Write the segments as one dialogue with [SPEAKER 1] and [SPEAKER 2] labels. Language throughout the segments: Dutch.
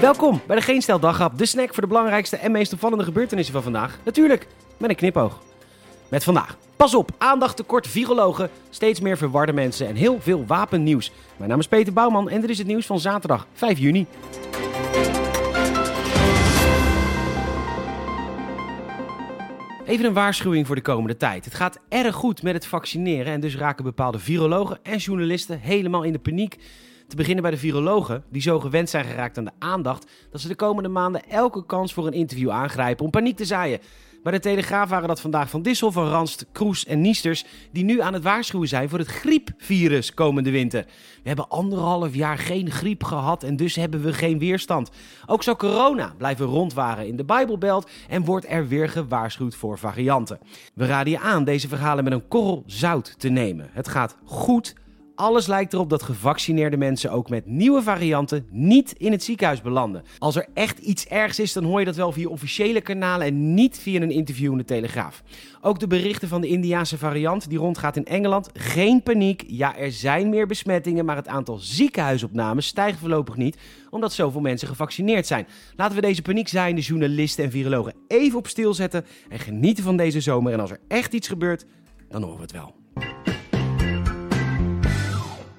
[SPEAKER 1] Welkom bij de Geen Stel de snack voor de belangrijkste en meest opvallende gebeurtenissen van vandaag. Natuurlijk, met een knipoog. Met vandaag. Pas op, aandacht tekort virologen, steeds meer verwarde mensen en heel veel wapennieuws. Mijn naam is Peter Bouwman en dit is het nieuws van zaterdag 5 juni. Even een waarschuwing voor de komende tijd. Het gaat erg goed met het vaccineren en dus raken bepaalde virologen en journalisten helemaal in de paniek. Te beginnen bij de virologen, die zo gewend zijn geraakt aan de aandacht dat ze de komende maanden elke kans voor een interview aangrijpen om paniek te zaaien. Bij de Telegraaf waren dat vandaag Van Dissel, Van Ranst, Kroes en Niesters... die nu aan het waarschuwen zijn voor het griepvirus komende winter. We hebben anderhalf jaar geen griep gehad en dus hebben we geen weerstand. Ook zou corona blijven rondwaren in de Bijbelbelt... en wordt er weer gewaarschuwd voor varianten. We raden je aan deze verhalen met een korrel zout te nemen. Het gaat goed alles lijkt erop dat gevaccineerde mensen ook met nieuwe varianten niet in het ziekenhuis belanden. Als er echt iets ergs is, dan hoor je dat wel via officiële kanalen en niet via een interview in de Telegraaf. Ook de berichten van de Indiaanse variant die rondgaat in Engeland. Geen paniek. Ja, er zijn meer besmettingen, maar het aantal ziekenhuisopnames stijgt voorlopig niet, omdat zoveel mensen gevaccineerd zijn. Laten we deze paniekzaaiende journalisten en virologen even op stil zetten en genieten van deze zomer. En als er echt iets gebeurt, dan horen we het wel.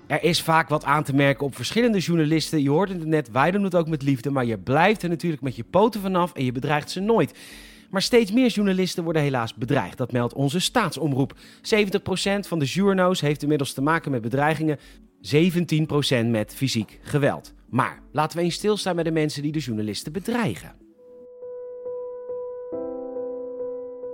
[SPEAKER 1] Er is vaak wat aan te merken op verschillende journalisten. Je hoort het net, wij doen het ook met liefde, maar je blijft er natuurlijk met je poten vanaf en je bedreigt ze nooit. Maar steeds meer journalisten worden helaas bedreigd. Dat meldt onze staatsomroep. 70% van de journo's heeft inmiddels te maken met bedreigingen, 17% met fysiek geweld. Maar laten we eens stilstaan bij de mensen die de journalisten bedreigen.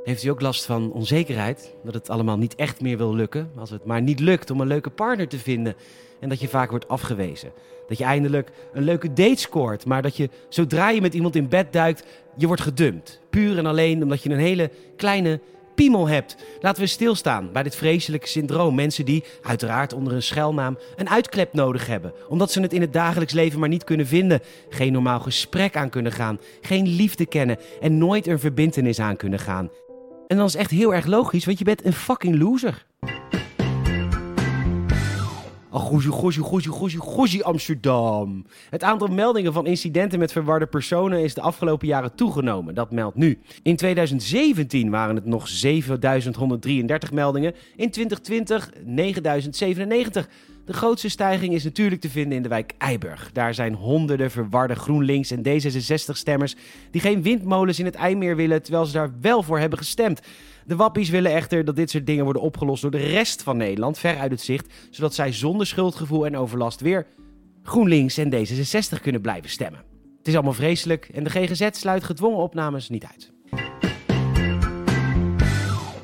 [SPEAKER 1] Heeft u ook last van onzekerheid? Dat het allemaal niet echt meer wil lukken? Als het maar niet lukt om een leuke partner te vinden en dat je vaak wordt afgewezen. Dat je eindelijk een leuke date scoort, maar dat je zodra je met iemand in bed duikt, je wordt gedumpt. Puur en alleen omdat je een hele kleine piemel hebt. Laten we stilstaan bij dit vreselijke syndroom. Mensen die, uiteraard onder een schuilnaam, een uitklep nodig hebben. Omdat ze het in het dagelijks leven maar niet kunnen vinden. Geen normaal gesprek aan kunnen gaan. Geen liefde kennen en nooit een verbintenis aan kunnen gaan. En dan is echt heel erg logisch, want je bent een fucking loser. Oh, goeie, goeie, goeie, goeie Amsterdam. Het aantal meldingen van incidenten met verwarde personen is de afgelopen jaren toegenomen. Dat meldt nu. In 2017 waren het nog 7133 meldingen. In 2020 9097. De grootste stijging is natuurlijk te vinden in de wijk Eiburg. Daar zijn honderden verwarde GroenLinks en D66-stemmers die geen windmolens in het IJmeer willen, terwijl ze daar wel voor hebben gestemd. De wappies willen echter dat dit soort dingen worden opgelost door de rest van Nederland, ver uit het zicht, zodat zij zonder schuldgevoel en overlast weer GroenLinks en D66 kunnen blijven stemmen. Het is allemaal vreselijk en de GGZ sluit gedwongen opnames niet uit.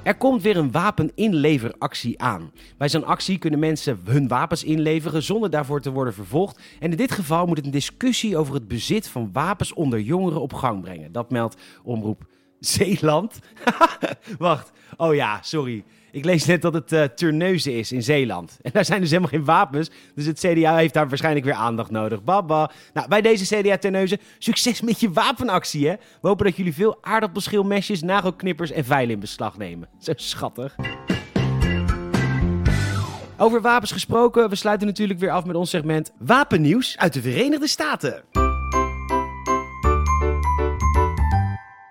[SPEAKER 1] Er komt weer een wapeninleveractie aan. Bij zo'n actie kunnen mensen hun wapens inleveren zonder daarvoor te worden vervolgd. En in dit geval moet het een discussie over het bezit van wapens onder jongeren op gang brengen. Dat meldt Omroep Zeeland. Wacht. Oh ja, sorry. Ik lees net dat het uh, Turneuzen is in Zeeland. En daar zijn dus helemaal geen wapens. Dus het CDA heeft daar waarschijnlijk weer aandacht nodig. Baba. Nou, bij deze CDA Turneuzen, succes met je wapenactie, hè. We hopen dat jullie veel aardappelschilmesjes, nagelknippers en veilen in beslag nemen. Zo schattig. Over wapens gesproken, we sluiten natuurlijk weer af met ons segment Wapennieuws uit de Verenigde Staten.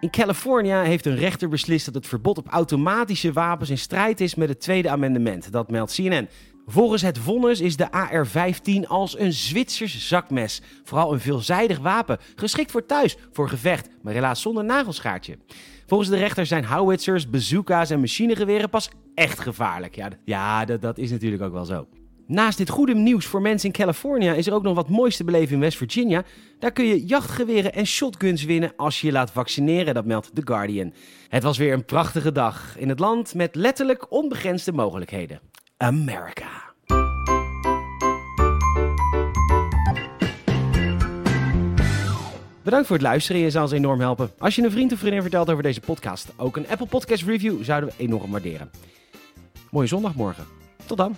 [SPEAKER 1] In Californië heeft een rechter beslist dat het verbod op automatische wapens in strijd is met het tweede amendement. Dat meldt CNN. Volgens het vonnis is de AR-15 als een Zwitsers zakmes. Vooral een veelzijdig wapen, geschikt voor thuis, voor gevecht, maar helaas zonder nagelschaartje. Volgens de rechter zijn howitzers, bazooka's en machinegeweren pas echt gevaarlijk. Ja, ja dat, dat is natuurlijk ook wel zo. Naast dit goede nieuws voor mensen in Californië is er ook nog wat moois te beleven in West Virginia. Daar kun je jachtgeweren en shotguns winnen als je je laat vaccineren, dat meldt The Guardian. Het was weer een prachtige dag in het land met letterlijk onbegrensde mogelijkheden. America. Bedankt voor het luisteren. Je zou ons enorm helpen. Als je een vriend of vriendin vertelt over deze podcast, ook een Apple Podcast review zouden we enorm waarderen. Mooie zondagmorgen. Tot dan.